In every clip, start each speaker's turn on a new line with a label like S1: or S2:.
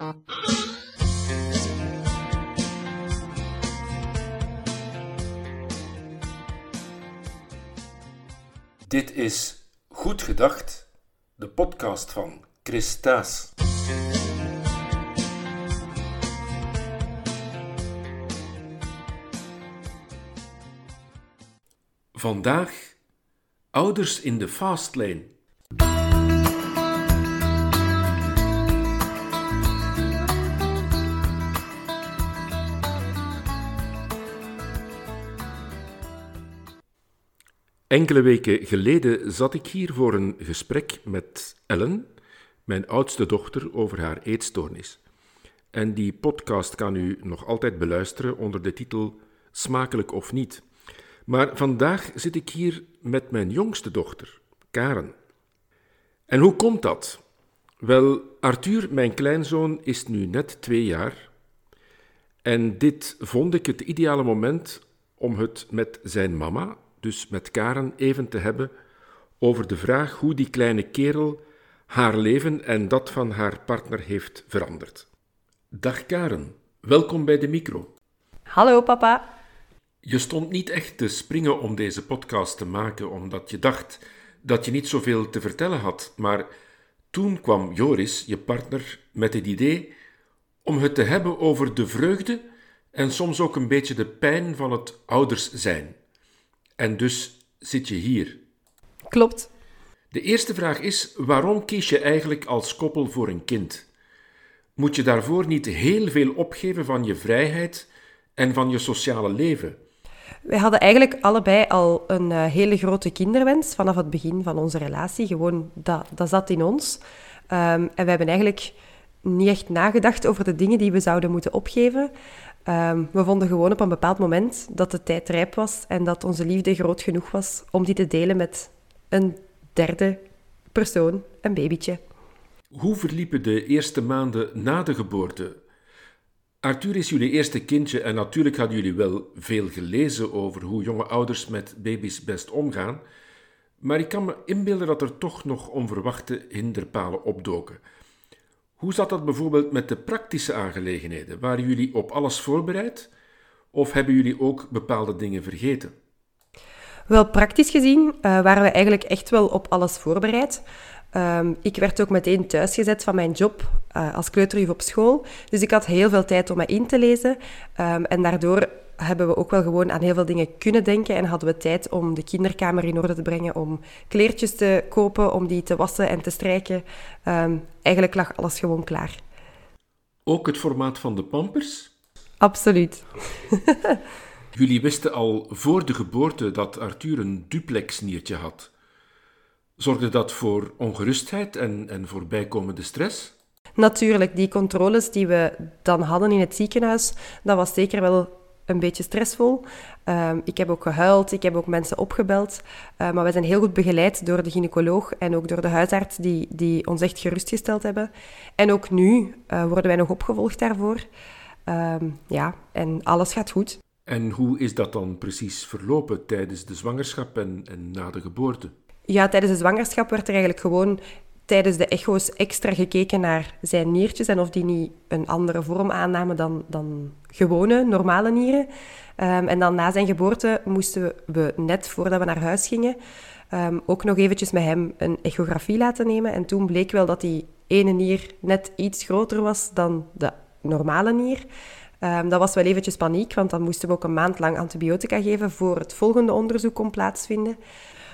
S1: Dit is Goed Gedacht, de podcast van Chris Taas. Vandaag ouders in de fastlane. Enkele weken geleden zat ik hier voor een gesprek met Ellen, mijn oudste dochter, over haar eetstoornis. En die podcast kan u nog altijd beluisteren onder de titel Smakelijk of niet. Maar vandaag zit ik hier met mijn jongste dochter, Karen. En hoe komt dat? Wel, Arthur, mijn kleinzoon, is nu net twee jaar. En dit vond ik het ideale moment om het met zijn mama, dus met Karen, even te hebben over de vraag hoe die kleine kerel haar leven en dat van haar partner heeft veranderd. Dag Karen, welkom bij de micro.
S2: Hallo papa.
S1: Je stond niet echt te springen om deze podcast te maken, omdat je dacht dat je niet zoveel te vertellen had, maar toen kwam Joris, je partner, met het idee om het te hebben over de vreugde en soms ook een beetje de pijn van het ouders zijn. En dus zit je hier.
S2: Klopt.
S1: De eerste vraag is: waarom kies je eigenlijk als koppel voor een kind? Moet je daarvoor niet heel veel opgeven van je vrijheid en van je sociale leven?
S2: Wij hadden eigenlijk allebei al een uh, hele grote kinderwens vanaf het begin van onze relatie. Gewoon, dat, dat zat in ons. Um, en we hebben eigenlijk niet echt nagedacht over de dingen die we zouden moeten opgeven. Um, we vonden gewoon op een bepaald moment dat de tijd rijp was en dat onze liefde groot genoeg was om die te delen met een derde persoon, een babytje.
S1: Hoe verliepen de eerste maanden na de geboorte? Arthur is jullie eerste kindje en natuurlijk hadden jullie wel veel gelezen over hoe jonge ouders met baby's best omgaan. Maar ik kan me inbeelden dat er toch nog onverwachte hinderpalen opdoken. Hoe zat dat bijvoorbeeld met de praktische aangelegenheden? Waren jullie op alles voorbereid? Of hebben jullie ook bepaalde dingen vergeten?
S2: Wel, praktisch gezien uh, waren we eigenlijk echt wel op alles voorbereid. Um, ik werd ook meteen thuisgezet van mijn job uh, als kleuterjuf op school. Dus ik had heel veel tijd om me in te lezen. Um, en daardoor hebben we ook wel gewoon aan heel veel dingen kunnen denken en hadden we tijd om de kinderkamer in orde te brengen, om kleertjes te kopen, om die te wassen en te strijken. Um, eigenlijk lag alles gewoon klaar.
S1: Ook het formaat van de pampers?
S2: Absoluut.
S1: Jullie wisten al voor de geboorte dat Arthur een duplexniertje had. Zorgde dat voor ongerustheid en, en voor bijkomende stress?
S2: Natuurlijk, die controles die we dan hadden in het ziekenhuis, dat was zeker wel een beetje stressvol. Uh, ik heb ook gehuild, ik heb ook mensen opgebeld. Uh, maar we zijn heel goed begeleid door de gynaecoloog en ook door de huisarts die, die ons echt gerustgesteld hebben. En ook nu uh, worden wij nog opgevolgd daarvoor. Ehm, ja, en alles gaat goed.
S1: En hoe is dat dan precies verlopen tijdens de zwangerschap en, en na de geboorte?
S2: Ja, tijdens de zwangerschap werd er eigenlijk gewoon tijdens de echo's extra gekeken naar zijn niertjes en of die niet een andere vorm aannamen dan, dan gewone, normale nieren. Um, en dan na zijn geboorte moesten we, net voordat we naar huis gingen, um, ook nog eventjes met hem een echografie laten nemen. En toen bleek wel dat die ene nier net iets groter was dan de normale nier. Um, dat was wel eventjes paniek, want dan moesten we ook een maand lang antibiotica geven voor het volgende onderzoek kon plaatsvinden.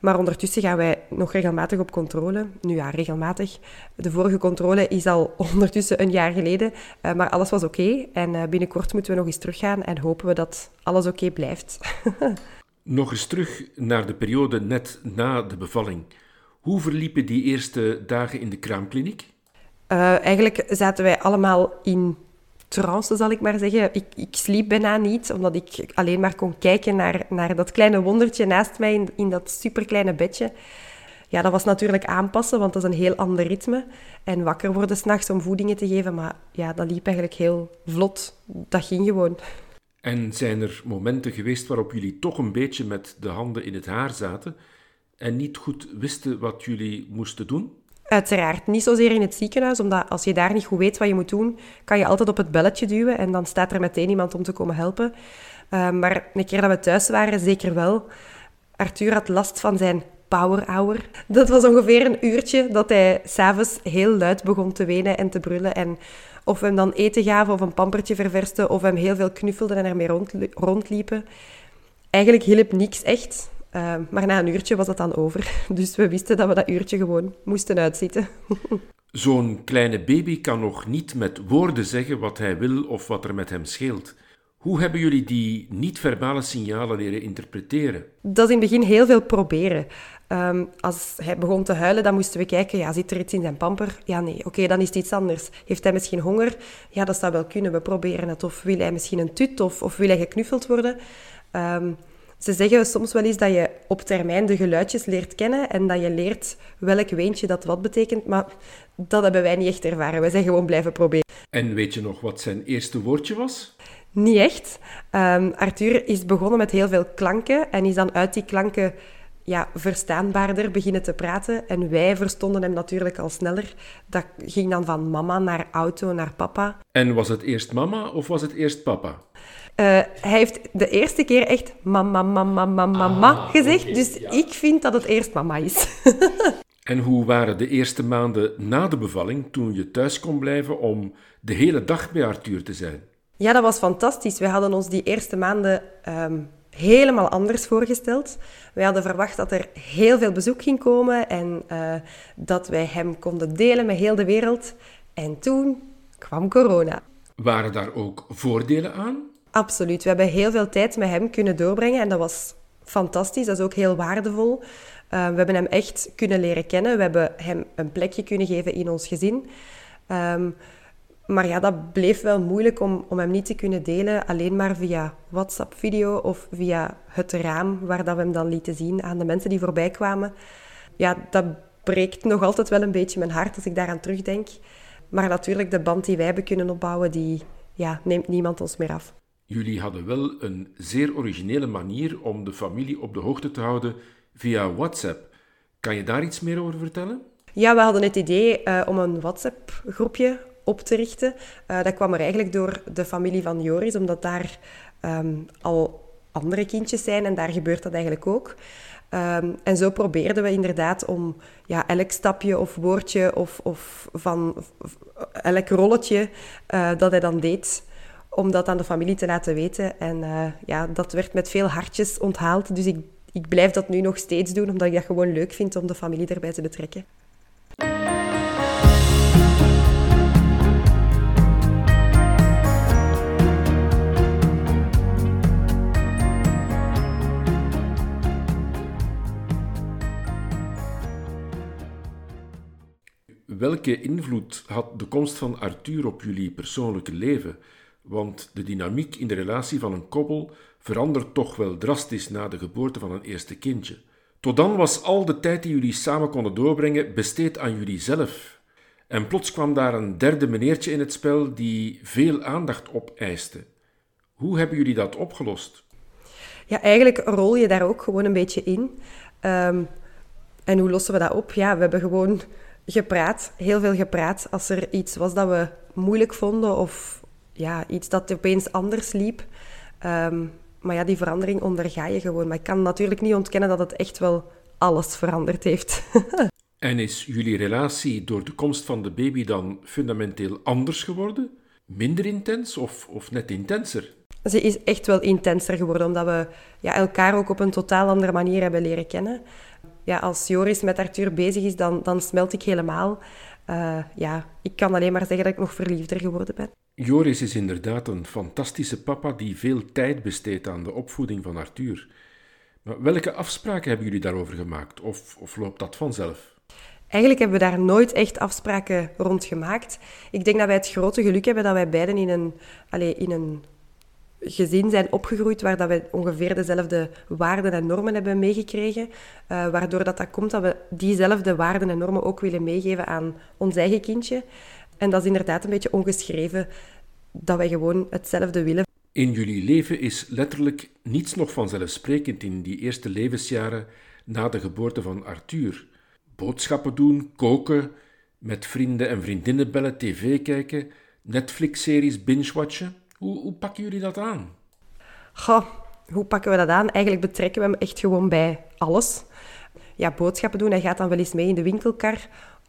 S2: Maar ondertussen gaan wij nog regelmatig op controle. Nu ja, regelmatig. De vorige controle is al ondertussen een jaar geleden. Uh, maar alles was oké. Okay. En uh, binnenkort moeten we nog eens teruggaan en hopen we dat alles oké okay blijft.
S1: nog eens terug naar de periode net na de bevalling. Hoe verliepen die eerste dagen in de kraamkliniek?
S2: Uh, eigenlijk zaten wij allemaal in trance, zal ik maar zeggen. Ik, ik sliep bijna niet, omdat ik alleen maar kon kijken naar, naar dat kleine wondertje naast mij in, in dat superkleine bedje. Ja, dat was natuurlijk aanpassen, want dat is een heel ander ritme. En wakker worden s'nachts om voedingen te geven, maar ja, dat liep eigenlijk heel vlot. Dat ging gewoon.
S1: En zijn er momenten geweest waarop jullie toch een beetje met de handen in het haar zaten en niet goed wisten wat jullie moesten doen?
S2: Uiteraard niet zozeer in het ziekenhuis, omdat als je daar niet goed weet wat je moet doen, kan je altijd op het belletje duwen en dan staat er meteen iemand om te komen helpen. Uh, maar een keer dat we thuis waren, zeker wel. Arthur had last van zijn power hour. Dat was ongeveer een uurtje dat hij s'avonds heel luid begon te wenen en te brullen. En of we hem dan eten gaven of een pampertje verversten of hem heel veel knuffelden en ermee rond, rondliepen. Eigenlijk hielp niks echt. Uh, maar na een uurtje was dat dan over. Dus we wisten dat we dat uurtje gewoon moesten uitzitten.
S1: Zo'n kleine baby kan nog niet met woorden zeggen wat hij wil of wat er met hem scheelt. Hoe hebben jullie die niet-verbale signalen leren interpreteren?
S2: Dat is in het begin heel veel proberen. Um, als hij begon te huilen, dan moesten we kijken, ja, zit er iets in zijn pamper? Ja, nee. Oké, dan is het iets anders. Heeft hij misschien honger? Ja, dat zou wel kunnen. We proberen het. Of wil hij misschien een tut? Of, of wil hij geknuffeld worden? Um, ze zeggen soms wel eens dat je op termijn de geluidjes leert kennen en dat je leert welk weentje dat wat betekent, maar dat hebben wij niet echt ervaren. Wij zijn gewoon blijven proberen.
S1: En weet je nog wat zijn eerste woordje was?
S2: Niet echt. Um, Arthur is begonnen met heel veel klanken en is dan uit die klanken ja, verstaanbaarder beginnen te praten. En wij verstonden hem natuurlijk al sneller. Dat ging dan van mama naar auto naar papa.
S1: En was het eerst mama of was het eerst papa?
S2: Uh, hij heeft de eerste keer echt mama, mama, mama, mama ah, gezegd. dus ik vind dat het eerst mama is.
S1: en hoe waren de eerste maanden na de bevalling toen je thuis kon blijven om de hele dag bij Arthur te zijn?
S2: Ja, dat was fantastisch. We hadden ons die eerste maanden um, helemaal anders voorgesteld. Wij hadden verwacht dat er heel veel bezoek ging komen en uh, dat wij hem konden delen met heel de wereld. En toen kwam corona.
S1: Waren daar ook voordelen aan?
S2: Absoluut. We hebben heel veel tijd met hem kunnen doorbrengen en dat was fantastisch. Dat is ook heel waardevol. Uh, we hebben hem echt kunnen leren kennen. We hebben hem een plekje kunnen geven in ons gezin. Um, maar ja, dat bleef wel moeilijk om, om hem niet te kunnen delen, alleen maar via WhatsApp-video of via het raam waar dat we hem dan lieten zien aan de mensen die voorbij kwamen. Ja, dat breekt nog altijd wel een beetje mijn hart als ik daaraan terugdenk. Maar natuurlijk, de band die wij hebben kunnen opbouwen, die ja, neemt niemand ons meer af.
S1: Jullie hadden wel een zeer originele manier om de familie op de hoogte te houden via WhatsApp. Kan je daar iets meer over vertellen?
S2: Ja, we hadden het idee uh, om een WhatsApp-groepje op te richten. Uh, dat kwam er eigenlijk door de familie van Joris, omdat daar um, al andere kindjes zijn en daar gebeurt dat eigenlijk ook. Um, en zo probeerden we inderdaad om ja, elk stapje of woordje of, of van elk rolletje uh, dat hij dan deed, om dat aan de familie te laten weten. En uh, ja, dat werd met veel hartjes onthaald. Dus ik, ik blijf dat nu nog steeds doen, omdat ik dat gewoon leuk vind om de familie erbij te betrekken.
S1: welke invloed had de komst van Arthur op jullie persoonlijke leven? Want de dynamiek in de relatie van een koppel verandert toch wel drastisch na de geboorte van een eerste kindje. Tot dan was al de tijd die jullie samen konden doorbrengen besteed aan jullie zelf. En plots kwam daar een derde meneertje in het spel die veel aandacht opeiste. Hoe hebben jullie dat opgelost?
S2: Ja, eigenlijk rol je daar ook gewoon een beetje in. Um, en hoe lossen we dat op? Ja, we hebben gewoon gepraat, heel veel gepraat. Als er iets was dat we moeilijk vonden of ja, iets dat opeens anders liep. Um, maar ja, die verandering onderga je gewoon. Maar ik kan natuurlijk niet ontkennen dat het echt wel alles veranderd heeft.
S1: en is jullie relatie door de komst van de baby dan fundamenteel anders geworden? Minder intens of, of net intenser?
S2: Ze is echt wel intenser geworden, omdat we ja, elkaar ook op een totaal andere manier hebben leren kennen ja, als Joris met Arthur bezig is, dan, dan smelt ik helemaal. Uh, ja, ik kan alleen maar zeggen dat ik nog verliefder geworden ben.
S1: Joris is inderdaad een fantastische papa die veel tijd besteedt aan de opvoeding van Arthur. Maar welke afspraken hebben jullie daarover gemaakt? Of, of loopt dat vanzelf?
S2: Eigenlijk hebben we daar nooit echt afspraken rond gemaakt. Ik denk dat wij het grote geluk hebben dat wij beiden in een, allez, in een gezin zijn opgegroeid waar dat we ongeveer dezelfde waarden en normen hebben meegekregen. Uh, waardoor dat, dat komt dat we diezelfde waarden en normen ook willen meegeven aan ons eigen kindje. En dat is inderdaad een beetje ongeschreven dat wij gewoon hetzelfde willen.
S1: In jullie leven is letterlijk niets nog vanzelfsprekend in die eerste levensjaren na de geboorte van Arthur. boodschappen doen, koken, met vrienden en vriendinnen bellen, tv kijken, Netflix-series binge-watchen. Hoe, hoe pakken jullie dat aan?
S2: Goh, hoe pakken we dat aan? Eigenlijk betrekken we hem echt gewoon bij alles. Ja, boodschappen doen, hij gaat dan wel eens mee in de winkelkar.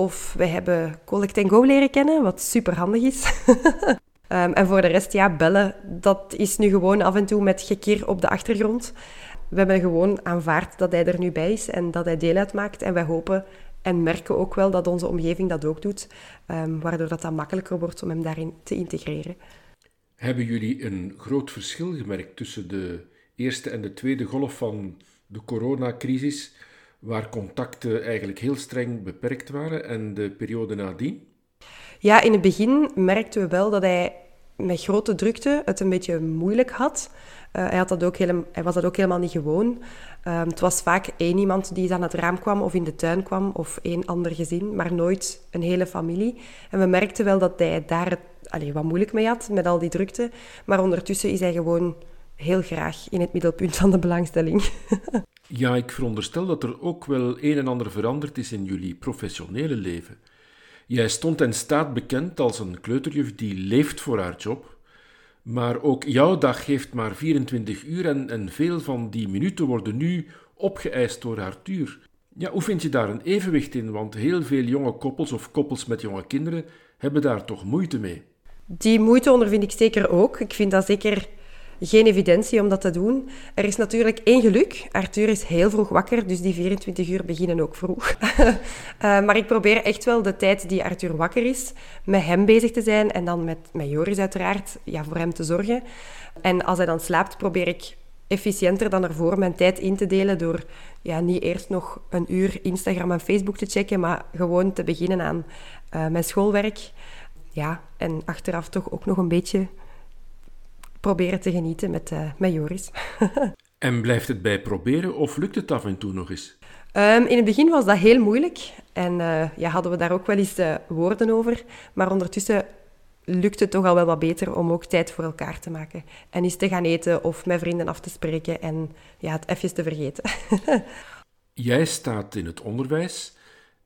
S2: Of we hebben Collect Go leren kennen, wat super handig is. Ehm, en voor de rest, ja, bellen, dat is nu gewoon af en toe met gekir op de achtergrond. We hebben gewoon aanvaard dat hij er nu bij is en dat hij deel uitmaakt. En wij hopen en merken ook wel dat onze omgeving dat ook doet, ehm, waardoor dat dan makkelijker wordt om hem daarin te integreren.
S1: Hebben jullie een groot verschil gemerkt tussen de eerste en de tweede golf van de coronacrisis, waar contacten eigenlijk heel streng beperkt waren, en de periode nadien?
S2: Ja, in het begin merkten we wel dat hij met grote drukte het een beetje moeilijk had. Uh, hij, had dat ook helemaal, hij was dat ook helemaal niet gewoon. Um, het was vaak één iemand die aan het raam kwam of in de tuin kwam of één ander gezin, maar nooit een hele familie. En we merkten wel dat hij daar allez, wat moeilijk mee had met al die drukte. Maar ondertussen is hij gewoon heel graag in het middelpunt van de belangstelling.
S1: ja, ik veronderstel dat er ook wel een en ander veranderd is in jullie professionele leven. Jij stond en staat bekend als een kleuterjuf die leeft voor haar job. Maar ook jouw dag heeft maar 24 uur en, veel van die minuten worden nu opgeëist door Arthur. Ja, hoe vind je daar een evenwicht in? Want heel veel jonge koppels of koppels met jonge kinderen hebben daar toch moeite mee.
S2: Die moeite ondervind ik zeker ook. Ik vind dat zeker geen evidentie om dat te doen. Er is natuurlijk één geluk. Arthur is heel vroeg wakker, dus die 24 uur beginnen ook vroeg. Eh, maar ik probeer echt wel de tijd die Arthur wakker is, met hem bezig te zijn en dan met, met Joris uiteraard, ja, voor hem te zorgen. En als hij dan slaapt, probeer ik efficiënter dan ervoor mijn tijd in te delen door ja, niet eerst nog een uur Instagram en Facebook te checken, maar gewoon te beginnen aan uh, mijn schoolwerk. Ja, en achteraf toch ook nog een beetje proberen te genieten met, uh, met Joris.
S1: en blijft het bij proberen of lukt het af en toe nog eens?
S2: Um, in het begin was dat heel moeilijk en uh, ja, hadden we daar ook wel eens uh, woorden over. Maar ondertussen lukt het toch al wel wat beter om ook tijd voor elkaar te maken. En eens te gaan eten of met vrienden af te spreken en ja, het even te vergeten.
S1: Jij staat in het onderwijs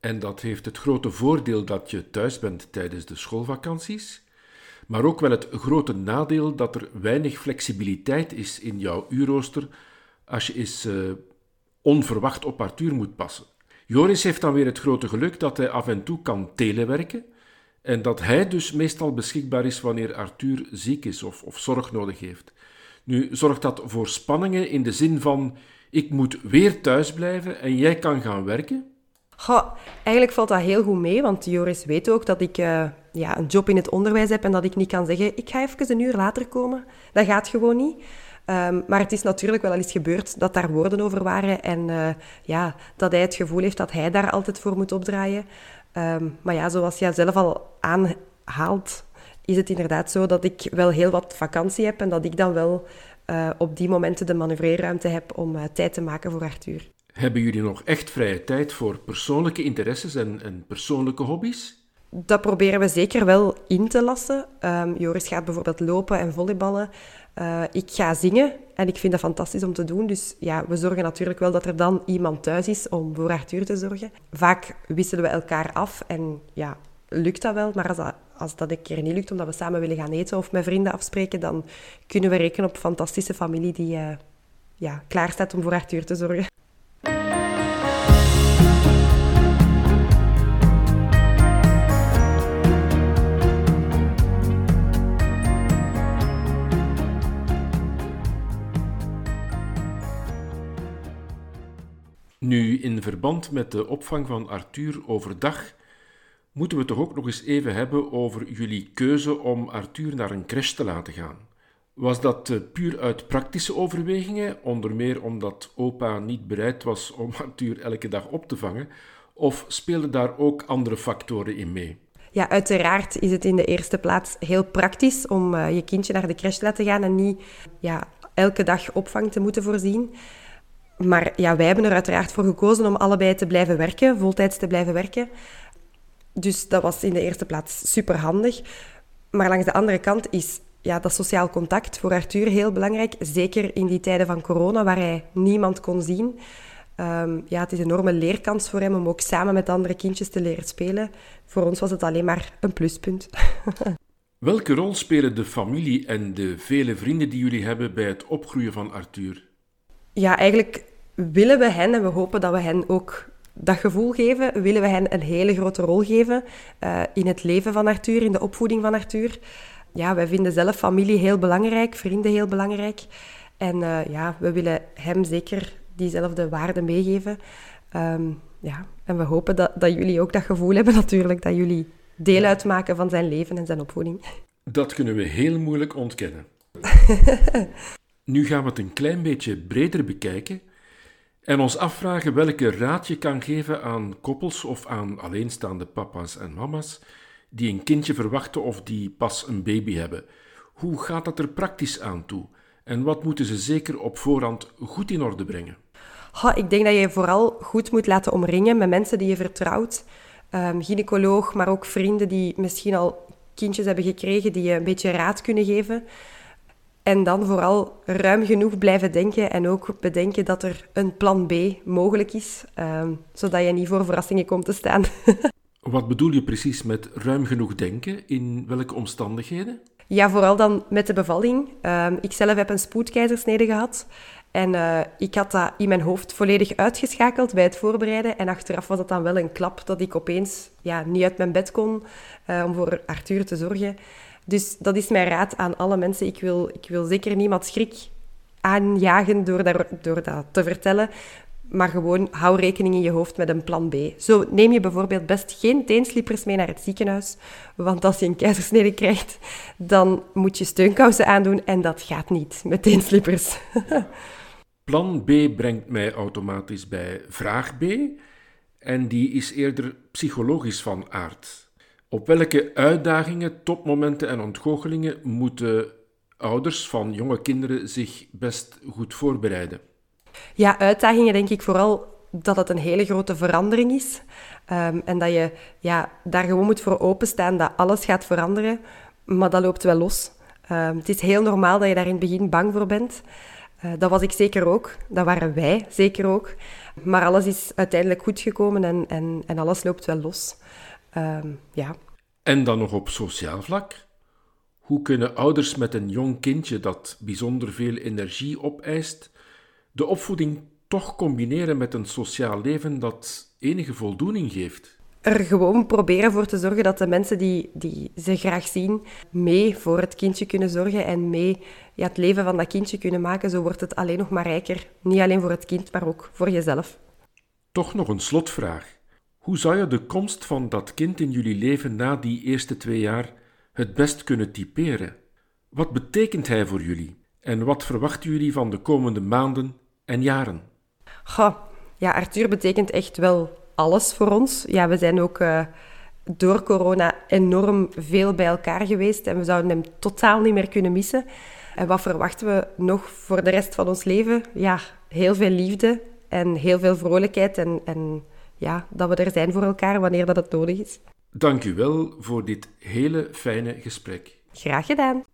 S1: en dat heeft het grote voordeel dat je thuis bent tijdens de schoolvakanties maar ook wel het grote nadeel dat er weinig flexibiliteit is in jouw uurrooster als je eens uh, onverwacht op Arthur moet passen. Joris heeft dan weer het grote geluk dat hij af en toe kan telewerken en dat hij dus meestal beschikbaar is wanneer Arthur ziek is of, of zorg nodig heeft. Nu zorgt dat voor spanningen in de zin van ik moet weer thuis blijven en jij kan gaan werken?
S2: Eigenlijk valt dat heel goed mee, want Joris weet ook dat ik uh, ja, een job in het onderwijs heb en dat ik niet kan zeggen, ik ga even een uur later komen. Dat gaat gewoon niet. Um, maar het is natuurlijk wel eens gebeurd dat daar woorden over waren en uh, ja, dat hij het gevoel heeft dat hij daar altijd voor moet opdraaien. Um, maar ja, zoals jij zelf al aanhaalt, is het inderdaad zo dat ik wel heel wat vakantie heb en dat ik dan wel uh, op die momenten de manoeuvreerruimte heb om tijd te maken voor Arthur.
S1: Hebben jullie nog echt vrije tijd voor persoonlijke interesses en, en persoonlijke hobby's?
S2: Dat proberen we zeker wel in te lassen. Um, Joris gaat bijvoorbeeld lopen en volleyballen. Uh, ik ga zingen en ik vind dat fantastisch om te doen. Dus ja, we zorgen natuurlijk wel dat er dan iemand thuis is om voor Arthur te zorgen. Vaak wisselen we elkaar af en ja, lukt dat wel. Maar als dat, als dat een keer niet lukt, omdat we samen willen gaan eten of met vrienden afspreken, dan kunnen we rekenen op fantastische familie die uh, ja, klaar staat om voor Arthur te zorgen.
S1: Nu, in verband met de opvang van Arthur overdag, moeten we toch ook nog eens even hebben over jullie keuze om Arthur naar een crash te laten gaan. Was dat uh, puur uit praktische overwegingen, onder meer omdat opa niet bereid was om Arthur elke dag op te vangen, of speelden daar ook andere factoren in mee?
S2: Ja, uiteraard is het in de eerste plaats heel praktisch om uh, je kindje naar de crash te laten gaan en niet ja, elke dag opvang te moeten voorzien. Maar ja, wij hebben er uiteraard voor gekozen om allebei te blijven werken, voltijds te blijven werken. Dus dat was in de eerste plaats super handig. Maar langs de andere kant is ja, dat sociaal contact voor Arthur heel belangrijk. Zeker in die tijden van corona, waar hij niemand kon zien. Ehm, ja, het is een enorme leerkans voor hem om ook samen met andere kindjes te leren spelen. Voor ons was het alleen maar een pluspunt.
S1: Welke rol spelen de familie en de vele vrienden die jullie hebben bij het opgroeien van Arthur?
S2: Ja, eigenlijk willen we hen en we hopen dat we hen ook dat gevoel geven, willen we hen een hele grote rol geven uh, in het leven van Arthur, in de opvoeding van Arthur. Ja, wij vinden zelf familie heel belangrijk, vrienden heel belangrijk. En uh, ja, we willen hem zeker diezelfde waarden meegeven. Um, ja, en we hopen dat, dat jullie ook dat gevoel hebben natuurlijk, dat jullie deel uitmaken van zijn leven en zijn opvoeding.
S1: Dat kunnen we heel moeilijk ontkennen. nu gaan we het een klein beetje breder bekijken en ons afvragen welke raad je kan geven aan koppels of aan alleenstaande papa's en mama's die een kindje verwachten of die pas een baby hebben. Hoe gaat dat er praktisch aan toe? En wat moeten ze zeker op voorhand goed in orde brengen?
S2: ik denk dat je vooral goed moet laten omringen met mensen die je vertrouwt. Um, gynaecoloog, maar ook vrienden die misschien al kindjes hebben gekregen, die je een beetje raad kunnen geven. En dan vooral ruim genoeg blijven denken en ook bedenken dat er een plan B mogelijk is, um, zodat je niet voor verrassingen komt te staan.
S1: Wat bedoel je precies met ruim genoeg denken? In welke omstandigheden?
S2: Ja, vooral dan met de bevalling. Um, ik zelf heb een spoedkeizersnede gehad. En uh, ik had dat in mijn hoofd volledig uitgeschakeld bij het voorbereiden. En achteraf was het dan wel een klap dat ik opeens ja, niet uit mijn bed kon uh, om voor Arthur te zorgen. Dus dat is mijn raad aan alle mensen. Ik wil, ik wil zeker niemand schrik aanjagen door, door dat te vertellen. Maar gewoon hou rekening in je hoofd met een plan B. Zo neem je bijvoorbeeld best geen teenslippers mee naar het ziekenhuis. Want als je een keizersnede krijgt, dan moet je steunkousen aandoen. En dat gaat niet met teenslippers.
S1: Plan B brengt mij automatisch bij vraag B. En die is eerder psychologisch van aard. Op welke uitdagingen, topmomenten en ontgoochelingen moeten ouders van jonge kinderen zich best goed voorbereiden?
S2: Ja, uitdagingen denk ik vooral dat het een hele grote verandering is. Um, en dat je ja, daar gewoon moet voor openstaan dat alles gaat veranderen. Maar dat loopt wel los. Um, het is heel normaal dat je daar in het begin bang voor bent. Uh, dat was ik zeker ook. Dat waren wij zeker ook. Maar alles is uiteindelijk goed gekomen en, en, en alles loopt wel los. Um, ja.
S1: En dan nog op sociaal vlak? Hoe kunnen ouders met een jong kindje dat bijzonder veel energie opeist, de opvoeding toch combineren met een sociaal leven dat enige voldoening geeft?
S2: Er gewoon proberen voor te zorgen dat de mensen die, die ze graag zien, mee voor het kindje kunnen zorgen en mee ja, het leven van dat kindje kunnen maken. Zo wordt het alleen nog maar rijker. Niet alleen voor het kind, maar ook voor jezelf.
S1: Toch nog een slotvraag. Hoe zou je de komst van dat kind in jullie leven na die eerste twee jaar het best kunnen typeren? Wat betekent hij voor jullie? En wat verwachten jullie van de komende maanden en jaren?
S2: Goh, ja, Arthur betekent echt wel alles voor ons. Ja, we zijn ook uh, door corona enorm veel bij elkaar geweest en we zouden hem totaal niet meer kunnen missen. En wat verwachten we nog voor de rest van ons leven? Ja, heel veel liefde en heel veel vrolijkheid en, en ja, dat we er zijn voor elkaar wanneer dat het nodig is.
S1: Dank u wel voor dit hele fijne gesprek.
S2: Graag gedaan.